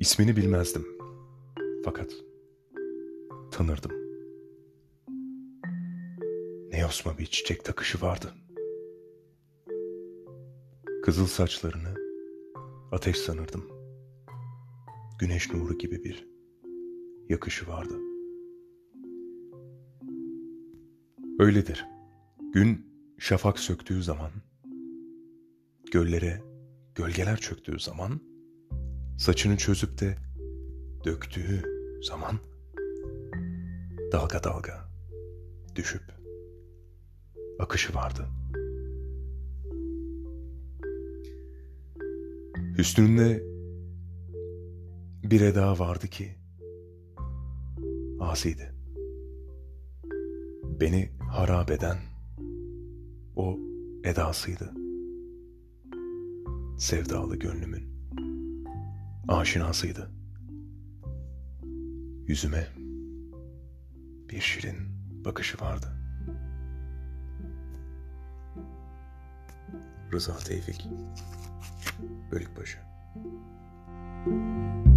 İsmini bilmezdim. Fakat tanırdım. Ne yosma bir çiçek takışı vardı. Kızıl saçlarını ateş sanırdım. Güneş nuru gibi bir yakışı vardı. Öyledir. Gün şafak söktüğü zaman, göllere gölgeler çöktüğü zaman, saçını çözüp de döktüğü zaman, dalga dalga düşüp akışı vardı. Hüsnünde bir eda vardı ki asiydi. Beni harap eden o edasıydı. Sevdalı gönlümün aşinasıydı. Yüzüme bir şirin bakışı vardı. Rıza Tevfik Bölükbaşı Müzik